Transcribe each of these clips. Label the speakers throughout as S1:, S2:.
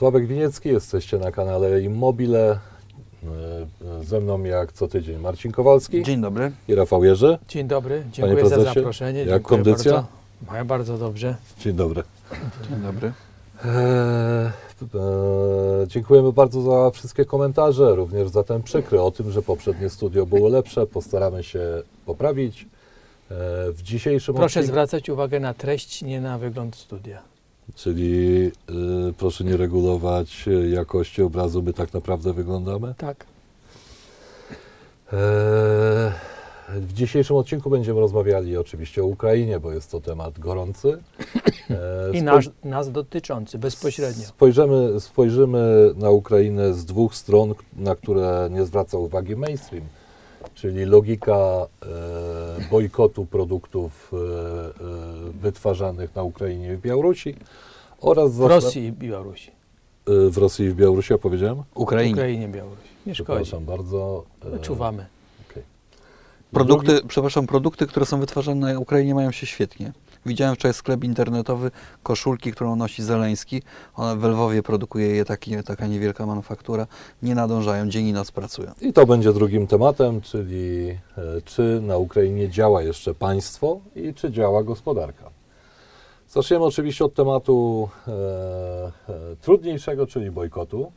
S1: Sławek Winiecki, jesteście na kanale Immobile. E, Ze mną jak co tydzień Marcin Kowalski
S2: Dzień dobry.
S1: i Rafał Jerzy.
S3: Dzień dobry, dziękuję za zaproszenie.
S1: jak
S3: dziękuję
S1: kondycja?
S3: Bardzo. Bardzo dobrze.
S1: Dzień dobry.
S2: Dzień dobry.
S1: Eee, e, dziękujemy bardzo za wszystkie komentarze, również za ten przykry o tym, że poprzednie studio było lepsze. Postaramy się poprawić. E, w dzisiejszym
S3: Proszę
S1: odcinku,
S3: zwracać uwagę na treść, nie na wygląd studia.
S1: Czyli e, proszę nie regulować e, jakości obrazu, my tak naprawdę wyglądamy.
S3: Tak.
S1: Eee, W dzisiejszym odcinku będziemy rozmawiali oczywiście o Ukrainie, bo jest to temat gorący. Eee,
S3: I nas, nas dotyczący bezpośrednio.
S1: Spojrzymy, spojrzymy na Ukrainę z dwóch stron, na które nie zwraca uwagi mainstream, czyli logika e, bojkotu produktów e, e, wytwarzanych na Ukrainie i w Białorusi oraz
S3: W Rosji i Białorusi.
S1: e, w Rosji i w Białorusi, ja powiedziałem?
S3: W
S2: Ukrainie.
S3: Ukrainie i Białorusi. Nie szkodzi.
S1: Przepraszam bardzo. e,
S3: Wyczuwamy.
S1: okej.
S2: Produkty,
S1: Drugi-
S2: przepraszam, produkty, które są wytwarzane na Ukrainie mają się świetnie. Widziałem wczoraj sklep internetowy, koszulki, którą nosi Zeleński. Ona w Lwowie produkuje je taki, taka niewielka manufaktura. Nie nadążają, dzień i noc pracują.
S1: I to będzie drugim tematem, czyli e, czy na Ukrainie działa jeszcze państwo i czy działa gospodarka. Zaczniemy oczywiście od tematu e, e, trudniejszego, czyli bojkotu.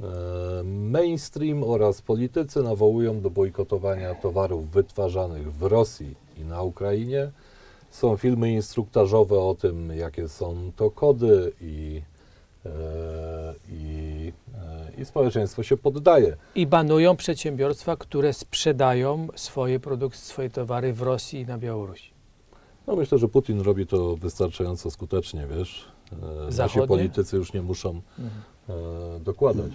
S1: E, mainstream oraz politycy nawołują do bojkotowania towarów wytwarzanych w Rosji i na Ukrainie. Są filmy instruktażowe o tym, jakie są to kody i, e, i, e, i społeczeństwo się poddaje.
S3: I banują przedsiębiorstwa, które sprzedają swoje produkty, swoje towary w Rosji i na Białorusi.
S1: No myślę, że Putin robi to wystarczająco skutecznie, wiesz. E, Nasi
S3: Zachodnie?
S1: politycy już nie muszą
S3: Mhm.
S1: dokładać.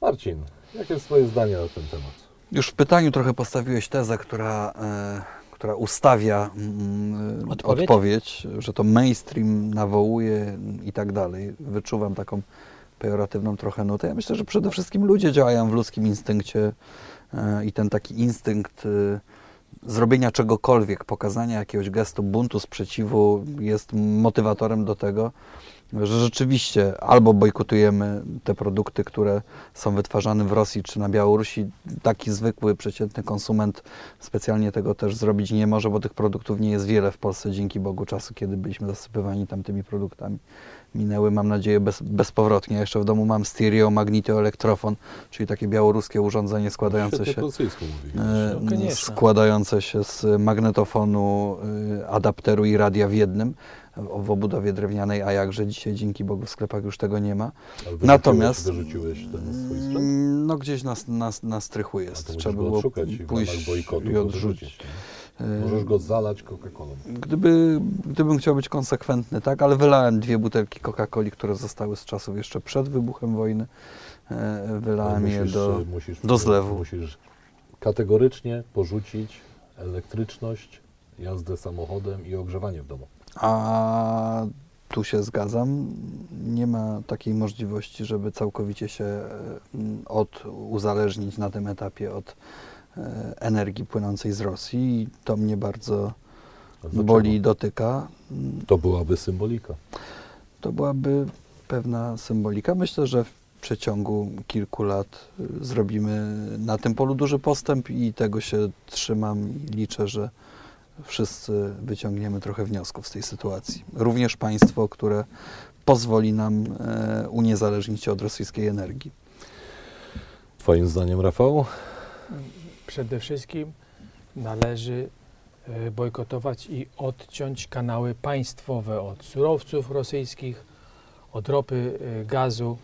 S1: Marcin, jakie jest Twoje zdanie na ten temat?
S2: Już w pytaniu trochę postawiłeś tezę, która, która ustawia mm,
S3: Odpowiedź?
S2: odpowiedź, że to mainstream nawołuje i tak dalej. Wyczuwam taką pejoratywną trochę nutę. Ja myślę, że przede wszystkim ludzie działają w ludzkim instynkcie e, i ten taki instynkt e, zrobienia czegokolwiek, pokazania jakiegoś gestu buntu, sprzeciwu jest motywatorem do tego, że rzeczywiście albo bojkotujemy te produkty, które są wytwarzane w Rosji czy na Białorusi. Taki zwykły, przeciętny konsument specjalnie tego też zrobić nie może, bo tych produktów nie jest wiele w Polsce, dzięki Bogu czasu, kiedy byliśmy zasypywani tamtymi produktami. Minęły, mam nadzieję, bez, bezpowrotnie. Ja jeszcze w domu mam stereo magnetoelektrofon, czyli takie białoruskie urządzenie składające się e,
S3: No,
S2: składające się z magnetofonu, y, adapteru i radia w jednym w obudowie drewnianej, a jakże dzisiaj dzięki Bogu w sklepach już tego nie ma. Natomiast-
S1: Wyrzuciłeś ten swój sprzęt?
S2: Mm, No gdzieś na, na, na strychu
S1: A
S2: jest.
S1: musisz
S2: Trzeba było
S1: i
S2: pójść i
S1: go
S2: odrzucić. Y,
S1: Możesz go zalać Coca-Colą.
S2: Gdyby, gdybym chciał być konsekwentny, tak, ale wylałem dwie butelki Coca-Coli, które zostały z czasów jeszcze przed wybuchem wojny. E, Wylałem je do...
S1: e, musisz,
S2: do zlewu.
S1: Musisz kategorycznie porzucić elektryczność, jazdę samochodem i ogrzewanie w domu.
S2: A tu się zgadzam. Nie ma takiej możliwości, żeby całkowicie się e, od, uzależnić na tym etapie od e, energii płynącej z Rosji. I to mnie bardzo boli i dotyka.
S1: To byłaby symbolika.
S2: To byłaby pewna symbolika. Myślę, że w przeciągu kilku lat y, zrobimy na tym polu duży postęp i tego się trzymam i liczę, że wszyscy wyciągniemy trochę wniosków z tej sytuacji. Również państwo, które pozwoli nam e, uniezależnić się od rosyjskiej energii.
S1: Twoim zdaniem, Rafał?
S3: Przede wszystkim należy e, bojkotować i odciąć kanały państwowe od surowców rosyjskich, od ropy, e, gazu,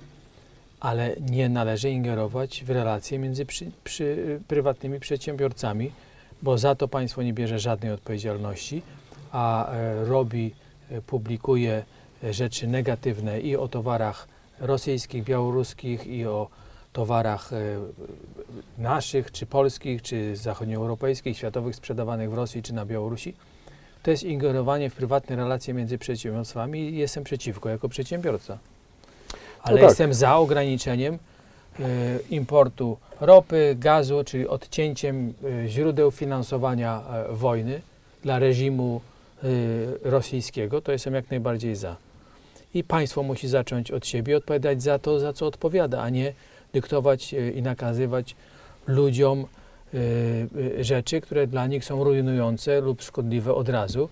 S3: ale nie należy ingerować w relacje między przy, przy, prywatnymi przedsiębiorcami, bo za to państwo nie bierze żadnej odpowiedzialności, a e, robi, e, publikuje e, rzeczy negatywne i o towarach rosyjskich, białoruskich, i o towarach naszych, czy polskich, czy zachodnioeuropejskich, światowych sprzedawanych w Rosji czy na Białorusi, to jest ingerowanie w prywatne relacje między przedsiębiorstwami i jestem przeciwko jako przedsiębiorca. Ale
S1: tak.
S3: jestem za ograniczeniem importu ropy, gazu, czyli odcięciem e, źródeł finansowania e, wojny dla reżimu e, rosyjskiego. To jestem jak najbardziej za. i państwo musi zacząć od siebie odpowiadać za to, za co odpowiada, a nie dyktować e, i nakazywać ludziom e, e, rzeczy, które dla nich są rujnujące lub szkodliwe od razu,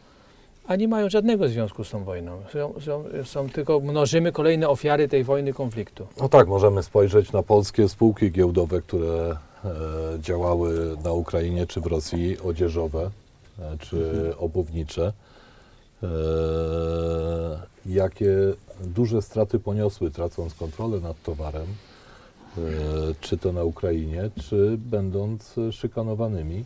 S3: a nie mają żadnego związku z tą wojną. Są, są, są tylko mnożymy kolejne ofiary tej wojny, konfliktu.
S1: No tak, możemy spojrzeć na polskie spółki giełdowe, które e, działały na Ukrainie czy w Rosji, odzieżowe e, czy obuwnicze. E, jakie duże straty poniosły, tracąc kontrolę nad towarem, e, czy to na Ukrainie, czy będąc szykanowanymi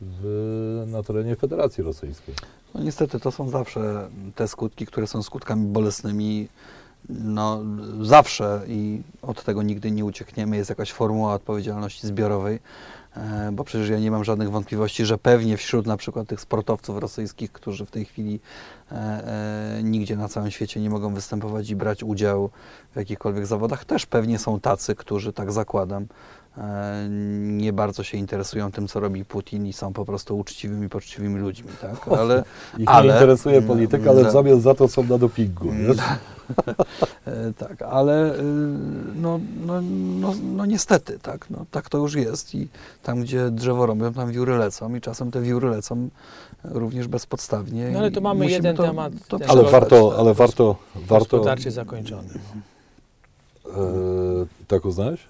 S1: w, na terenie Federacji Rosyjskiej.
S2: No niestety to są zawsze te skutki, które są skutkami bolesnymi. No, zawsze i od tego nigdy nie uciekniemy. Jest jakaś formuła odpowiedzialności zbiorowej, e, bo przecież ja nie mam żadnych wątpliwości, że pewnie wśród na przykład tych sportowców rosyjskich, którzy w tej chwili e, e, nigdzie na całym świecie nie mogą występować i brać udziału w jakichkolwiek zawodach, też pewnie są tacy, którzy, tak zakładam, nie bardzo się interesują tym, co robi Putin i są po prostu uczciwymi, poczciwymi ludźmi, tak? Ale,
S1: Ich
S2: Ale-
S1: nie interesuje polityka, ale w
S2: No.
S1: zamian za to są na dopingu. wiesz?
S2: E, Tak, ale y, no, no, no, no niestety, tak, no, tak to już jest i tam, gdzie drzewo robią, tam wióry lecą i czasem te wióry lecą również bezpodstawnie.
S3: No ale to mamy jeden
S2: to,
S3: temat,
S2: To
S1: Ale warto,
S2: tak.
S1: ale warto, warto
S3: Gospodarczy zakończony.
S1: e, tak uznać?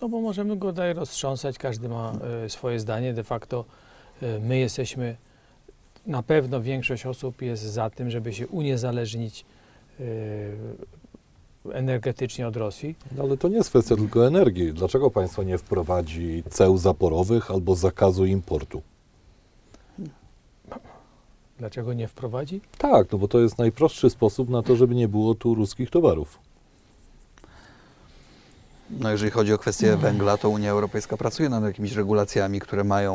S3: No bo możemy go dalej roztrząsać, każdy ma e, swoje zdanie. De facto e, my jesteśmy, na pewno większość osób jest za tym, żeby się uniezależnić e, energetycznie od Rosji.
S1: No, ale to nie jest kwestia tylko energii. Dlaczego państwo nie wprowadzi ceł zaporowych albo zakazu importu?
S3: Dlaczego nie wprowadzi?
S1: Tak, no bo to jest najprostszy sposób na to, żeby nie było tu ruskich towarów.
S2: No jeżeli chodzi o kwestię
S3: Mhm.
S2: węgla, to Unia Europejska pracuje nad jakimiś regulacjami, które mają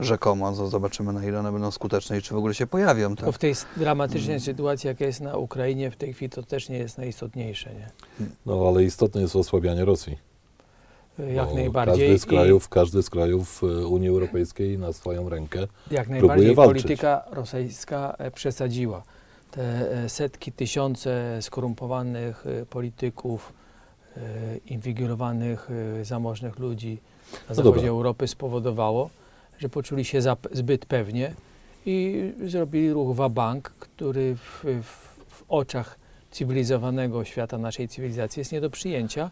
S2: e, rzekomo, to zobaczymy na ile one będą skuteczne i czy w ogóle się pojawią.
S3: Bo
S2: Tak?
S3: w tej dramatycznej sytuacji, jaka jest na Ukrainie w tej chwili, to też nie jest najistotniejsze. Nie?
S1: No ale istotne jest osłabianie Rosji.
S3: E, Jak najbardziej.
S1: Każdy z krajów, każdy z krajów e, Unii Europejskiej na swoją rękę.
S3: I jak najbardziej
S1: walczyć.
S3: polityka rosyjska przesadziła. Te setki, tysiące skorumpowanych polityków, inwigilowanych, e, zamożnych ludzi na
S1: No
S3: zachodzie
S1: dobra.
S3: Europy spowodowało, że poczuli się zbyt pewnie i zrobili ruch Wabank, który w, w, w oczach cywilizowanego świata naszej cywilizacji jest nie do przyjęcia.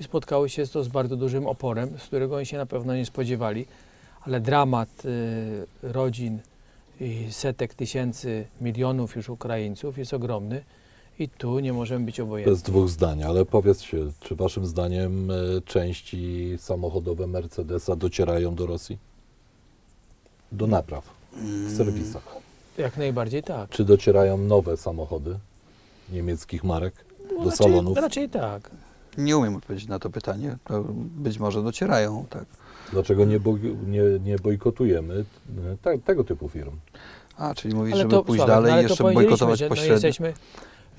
S3: I spotkały się to z bardzo dużym oporem, z którego oni się na pewno nie spodziewali, ale dramat y, rodzin i setek tysięcy, milionów już Ukraińców jest ogromny i tu nie możemy być obojętni.
S1: Bez dwóch zdań, ale powiedzcie, czy waszym zdaniem e, części samochodowe Mercedesa docierają do Rosji? Do napraw, w serwisach.
S3: Jak najbardziej tak.
S1: Czy docierają nowe samochody niemieckich marek do
S3: raczej,
S1: salonów?
S3: raczej tak.
S2: Nie umiem odpowiedzieć na to pytanie. To być może docierają, tak.
S1: Dlaczego nie, boj- nie, nie bojkotujemy e, te, tego typu firm?
S2: A, czyli mówisz,
S3: Ale
S2: żeby
S3: to,
S2: pójść dalej
S3: no
S2: i jeszcze bojkotować
S3: że no
S2: pośrednio.
S3: jesteśmy,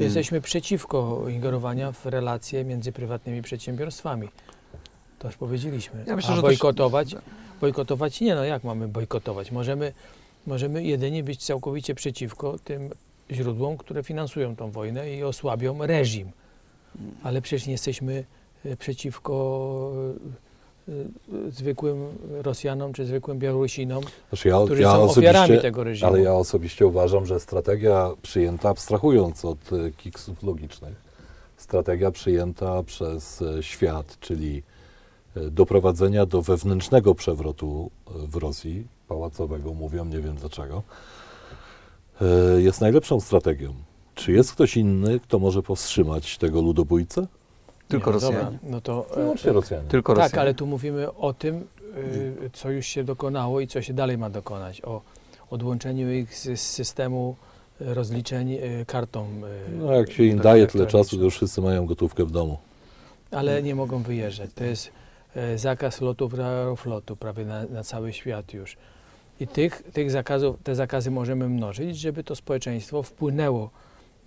S3: jesteśmy przeciwko ingerowaniu w relacje między prywatnymi przedsiębiorstwami. To już powiedzieliśmy.
S2: Ja myślę,
S3: A
S2: to się-
S3: bojkotować? Bojkotować nie, no jak mamy bojkotować? Możemy, możemy jedynie być całkowicie przeciwko tym źródłom, które finansują tą wojnę i osłabią reżim. Ale przecież nie jesteśmy e, przeciwko e, zwykłym Rosjanom czy zwykłym Białorusinom,
S1: Znaczy ja,
S3: którzy
S1: ja
S3: są ofiarami tego reżimu.
S1: ale ja osobiście uważam, że strategia przyjęta, abstrahując od e, kiksów logicznych, strategia przyjęta przez e, świat, czyli doprowadzenia do wewnętrznego przewrotu w Rosji, pałacowego mówią, nie wiem dlaczego, jest najlepszą strategią. Czy jest ktoś inny, kto może powstrzymać tego ludobójcę?
S2: Tylko
S3: Nie, no dobra,
S2: Rosjanie.
S3: No to, e,
S1: Wyłącznie Rosjanie.
S2: Tylko
S3: Tak,
S2: Rosjanie.
S3: ale tu mówimy o tym, y, co już się dokonało i co się dalej ma dokonać. O odłączeniu ich z, systemu rozliczeń y, kartą.
S1: No jak się im daje tyle czasu, to już wszyscy mają gotówkę w domu.
S3: Ale nie mogą wyjeżdżać. To jest zakaz lotów aeroflotu prawie na, na cały świat już. I tych, tych zakazów, te zakazy możemy mnożyć, żeby to społeczeństwo wpłynęło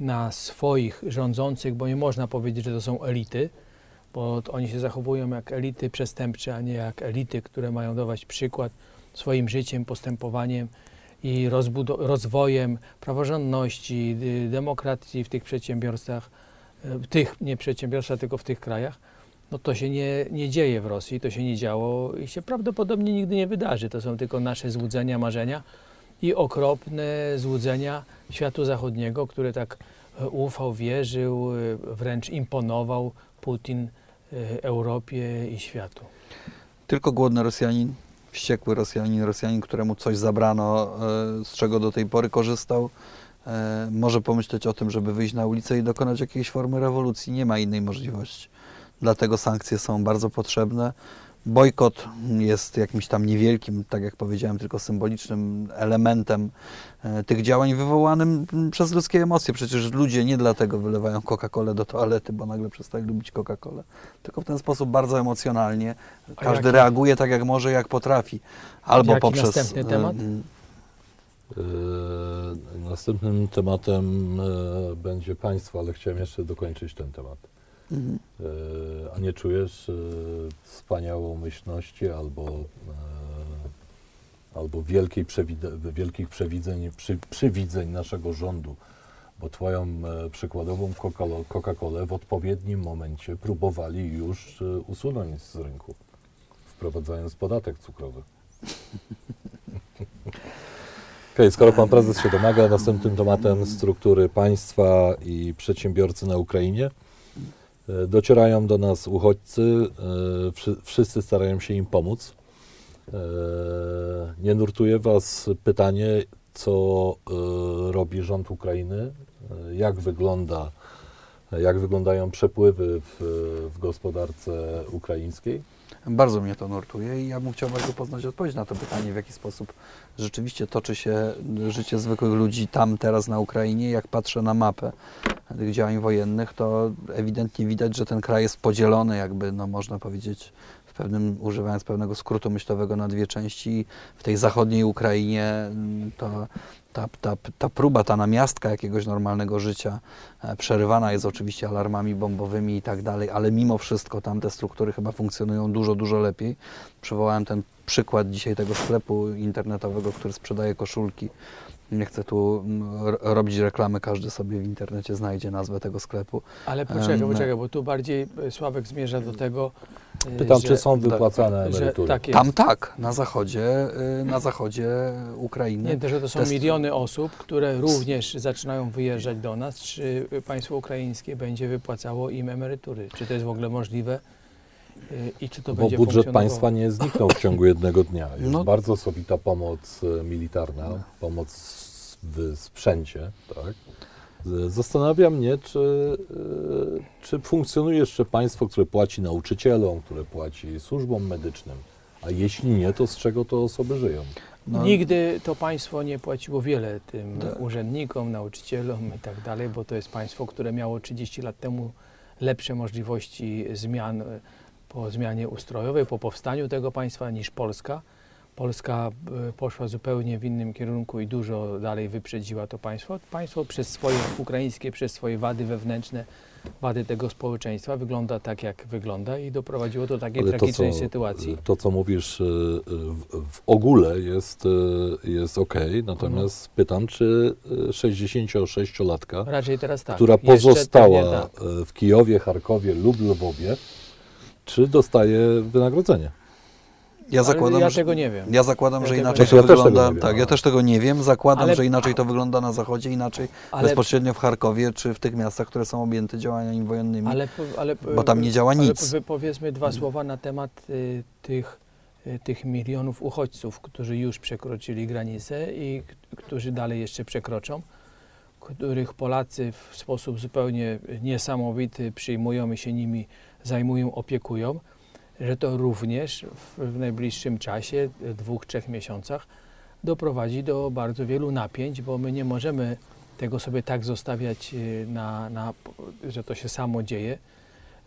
S3: na swoich rządzących, bo nie można powiedzieć, że to są elity, bo oni się zachowują jak elity przestępcze, a nie jak elity, które mają dawać przykład swoim życiem, postępowaniem i rozwojem praworządności, demokracji w tych przedsiębiorstwach, y, w tych nie przedsiębiorstwach, tylko w tych krajach, no to się nie, nie dzieje w Rosji, to się nie działo i się prawdopodobnie nigdy nie wydarzy. To są tylko nasze złudzenia, marzenia i okropne złudzenia światu zachodniego, który tak e, ufał, wierzył, e, wręcz imponował Putin e, Europie i światu.
S2: Tylko głodny Rosjanin, wściekły Rosjanin, Rosjanin, któremu coś zabrano, z czego do tej pory korzystał, może pomyśleć o tym, żeby wyjść na ulicę i dokonać jakiejś formy rewolucji. Nie ma innej możliwości. Dlatego sankcje są bardzo potrzebne. Bojkot jest jakimś tam niewielkim, tak jak powiedziałem, tylko symbolicznym elementem e, tych działań wywołanym przez ludzkie emocje. Przecież ludzie nie dlatego wylewają Coca-Colę do toalety, bo nagle przestali lubić Coca-Colę, tylko w ten sposób bardzo emocjonalnie. Każdy
S3: jaki-
S2: reaguje tak, jak może, jak potrafi. Albo
S3: Jaki
S2: poprzez.
S3: następny temat?
S2: em,
S1: E, Następnym tematem e, będzie państwo, ale chciałem jeszcze dokończyć ten temat. E, A nie czujesz e, wspaniałomyślności albo, e, albo wielkiej wielkich przewidzeń, przy, przywidzeń naszego rządu? Bo twoją przykładową Coca- Coca-Colę w odpowiednim momencie próbowali już usunąć z rynku, wprowadzając podatek cukrowy. Okej, skoro pan prezes się domaga, następnym tematem struktury państwa i przedsiębiorcy na Ukrainie. E, Docierają do nas uchodźcy, e, wszy- wszyscy starają się im pomóc. E, Nie nurtuje Was pytanie, co robi rząd Ukrainy, jak wygląda, jak wyglądają przepływy w, w gospodarce ukraińskiej.
S2: Bardzo mnie to nurtuje i ja bym chciał bardzo poznać odpowiedź na to pytanie, w jaki sposób rzeczywiście toczy się życie zwykłych ludzi tam, teraz na Ukrainie. Jak patrzę na mapę tych działań wojennych, to ewidentnie widać, że ten kraj jest podzielony, jakby, no można powiedzieć, pewnym, używając pewnego skrótu myślowego na dwie części. W tej zachodniej Ukrainie to ta, ta, ta próba, ta namiastka jakiegoś normalnego życia e, przerywana jest oczywiście alarmami bombowymi i tak dalej, ale mimo wszystko tam te struktury chyba funkcjonują dużo, dużo lepiej. Przywołałem ten przykład dzisiaj tego sklepu internetowego, który sprzedaje koszulki. Nie chcę tu mm, ro- robić reklamy, każdy sobie w internecie znajdzie nazwę tego sklepu.
S3: Ale poczekaj,
S2: Em,
S3: poczekaj, bo tu bardziej e, Sławek zmierza do tego, e,
S1: Pytam,
S3: że,
S1: czy są
S2: tak,
S1: wypłacane emerytury.
S3: tak.
S2: Tam tak, na zachodzie, y, na zachodzie Ukrainy.
S3: Nie, to, że to są
S2: Test-
S3: miliony osób, które również zaczynają wyjeżdżać do nas. Czy państwo ukraińskie będzie wypłacało im emerytury? Czy to jest w ogóle możliwe? I czy to
S1: Bo
S3: będzie
S1: budżet państwa nie zniknął w ciągu jednego dnia. Jest
S2: No.
S1: bardzo osobita pomoc e, militarna, pomoc w sprzęcie. Tak? Zastanawia mnie, czy, e, czy funkcjonuje jeszcze państwo, które płaci nauczycielom, które płaci służbom medycznym. A jeśli nie, to z czego te osoby żyją?
S2: No,
S3: Nigdy to państwo nie płaciło wiele tym
S2: Tak.
S3: urzędnikom, nauczycielom i tak dalej, bo to jest państwo, które miało 30 lat temu lepsze możliwości zmian po zmianie ustrojowej, po powstaniu tego państwa niż Polska. Polska e, poszła zupełnie w innym kierunku i dużo dalej wyprzedziła to państwo. Państwo przez swoje ukraińskie, przez swoje wady wewnętrzne, wady tego społeczeństwa wygląda tak, jak wygląda i doprowadziło do takiej
S1: Ale to,
S3: tragicznej
S1: co,
S3: sytuacji.
S1: to, co mówisz e, w, w ogóle jest, e, jest ok, natomiast pytam, czy e, 66-latka
S3: Raczej teraz tak.
S1: która
S3: Jeszcze pewnie
S1: pozostała
S3: tak.
S1: w Kijowie, Charkowie lub Lwowie, czy dostaje wynagrodzenie?
S2: ja
S3: Ale
S2: zakładam,
S3: ja
S2: że,
S3: tego nie wiem.
S2: ja zakładam,
S3: Ja
S2: że inaczej to.
S1: Ja
S2: wygląda. tak, ja
S1: ale-
S2: też tego nie wiem. Zakładam,
S3: Ale-
S2: że inaczej to wygląda na zachodzie, inaczej
S3: Ale,
S2: bezpośrednio w Charkowie czy w tych miastach, które są objęte działaniami wojennymi.
S3: ale, ale,
S2: Bo tam nie działa
S3: ale
S2: nic.
S3: powie- Powiedzmy dwa słowa na temat y, tych, y, tych milionów uchodźców, którzy już przekroczyli granicę i k- którzy dalej jeszcze przekroczą, których Polacy w sposób zupełnie niesamowity przyjmują i się nimi zajmują, opiekują, że to również w, najbliższym czasie, dwóch, trzech miesiącach, doprowadzi do bardzo wielu napięć, bo my nie możemy tego sobie tak zostawiać, y, na, na, że to się samo dzieje.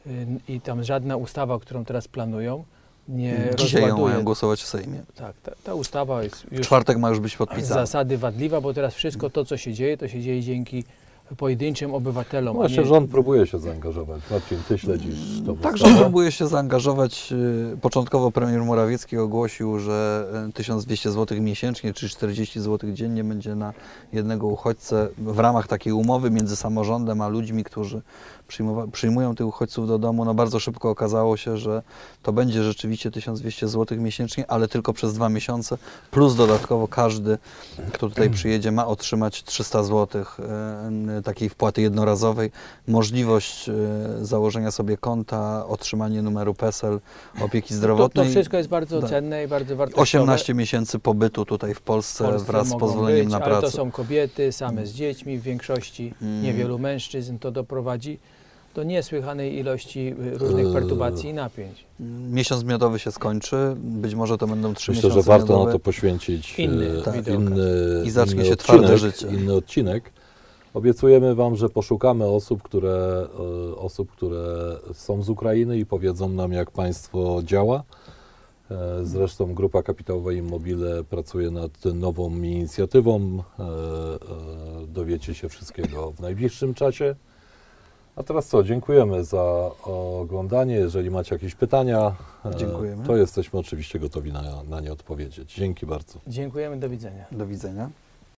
S3: Y, I tam żadna ustawa, którą teraz planują, nie
S2: Dzisiaj
S3: rozładuje.
S2: mają głosować w Sejmie.
S3: Tak, ta, ta ustawa jest
S2: W
S3: już
S2: czwartek ma już być
S3: z
S2: podpisana.
S3: zasady wadliwa, bo teraz wszystko to, co się dzieje, to się dzieje dzięki pojedynczym obywatelom.
S1: Właśnie
S3: nie-
S1: rząd próbuje się zaangażować. Marcin, ty śledzisz to
S2: Tak, rząd próbuje się zaangażować. y, Początkowo premier Morawiecki ogłosił, że y, 1200 zł miesięcznie, czy 40 zł dziennie będzie na jednego uchodźcę w ramach takiej umowy między samorządem a ludźmi, którzy przyjmują tych uchodźców do domu. No bardzo szybko okazało się, że to będzie rzeczywiście 1200 zł miesięcznie, ale tylko przez dwa miesiące, plus dodatkowo każdy, kto tutaj przyjedzie, ma otrzymać 300 zł y, takiej wpłaty jednorazowej, możliwość y, założenia sobie konta, otrzymanie numeru PESEL, opieki
S3: to,
S2: zdrowotnej.
S3: to wszystko jest bardzo cenne i bardzo wartościowe.
S2: 18 miesięcy pobytu tutaj w Polsce,
S3: W Polsce
S2: wraz z pozwoleniem
S3: być,
S2: na
S3: Ale
S2: pracę.
S3: to są kobiety same z dziećmi w większości,
S2: Mm.
S3: niewielu mężczyzn. To doprowadzi do niesłychanej ilości y, różnych
S1: Eee.
S3: perturbacji i napięć.
S2: Miesiąc miodowy się skończy, być może to będą trzy
S1: Myślę,
S2: miesiące
S1: że warto
S2: miodowe.
S1: na to poświęcić
S3: Inny
S1: e,
S3: tak.
S1: inny,
S2: I zacznie
S1: inny
S2: się
S1: odcinek,
S2: twarde życie.
S1: Inny odcinek. Obiecujemy Wam, że poszukamy osób które, e, osób, które są z Ukrainy i powiedzą nam, jak państwo działa. E, Zresztą Grupa Kapitałowa Immobile pracuje nad nową inicjatywą. Dowiecie się wszystkiego w najbliższym czasie. A teraz co? Dziękujemy za oglądanie. Jeżeli macie jakieś pytania, e,
S2: Dziękujemy.
S1: to jesteśmy oczywiście gotowi na, na nie odpowiedzieć. Dzięki bardzo.
S3: Dziękujemy, do widzenia.
S2: Do widzenia.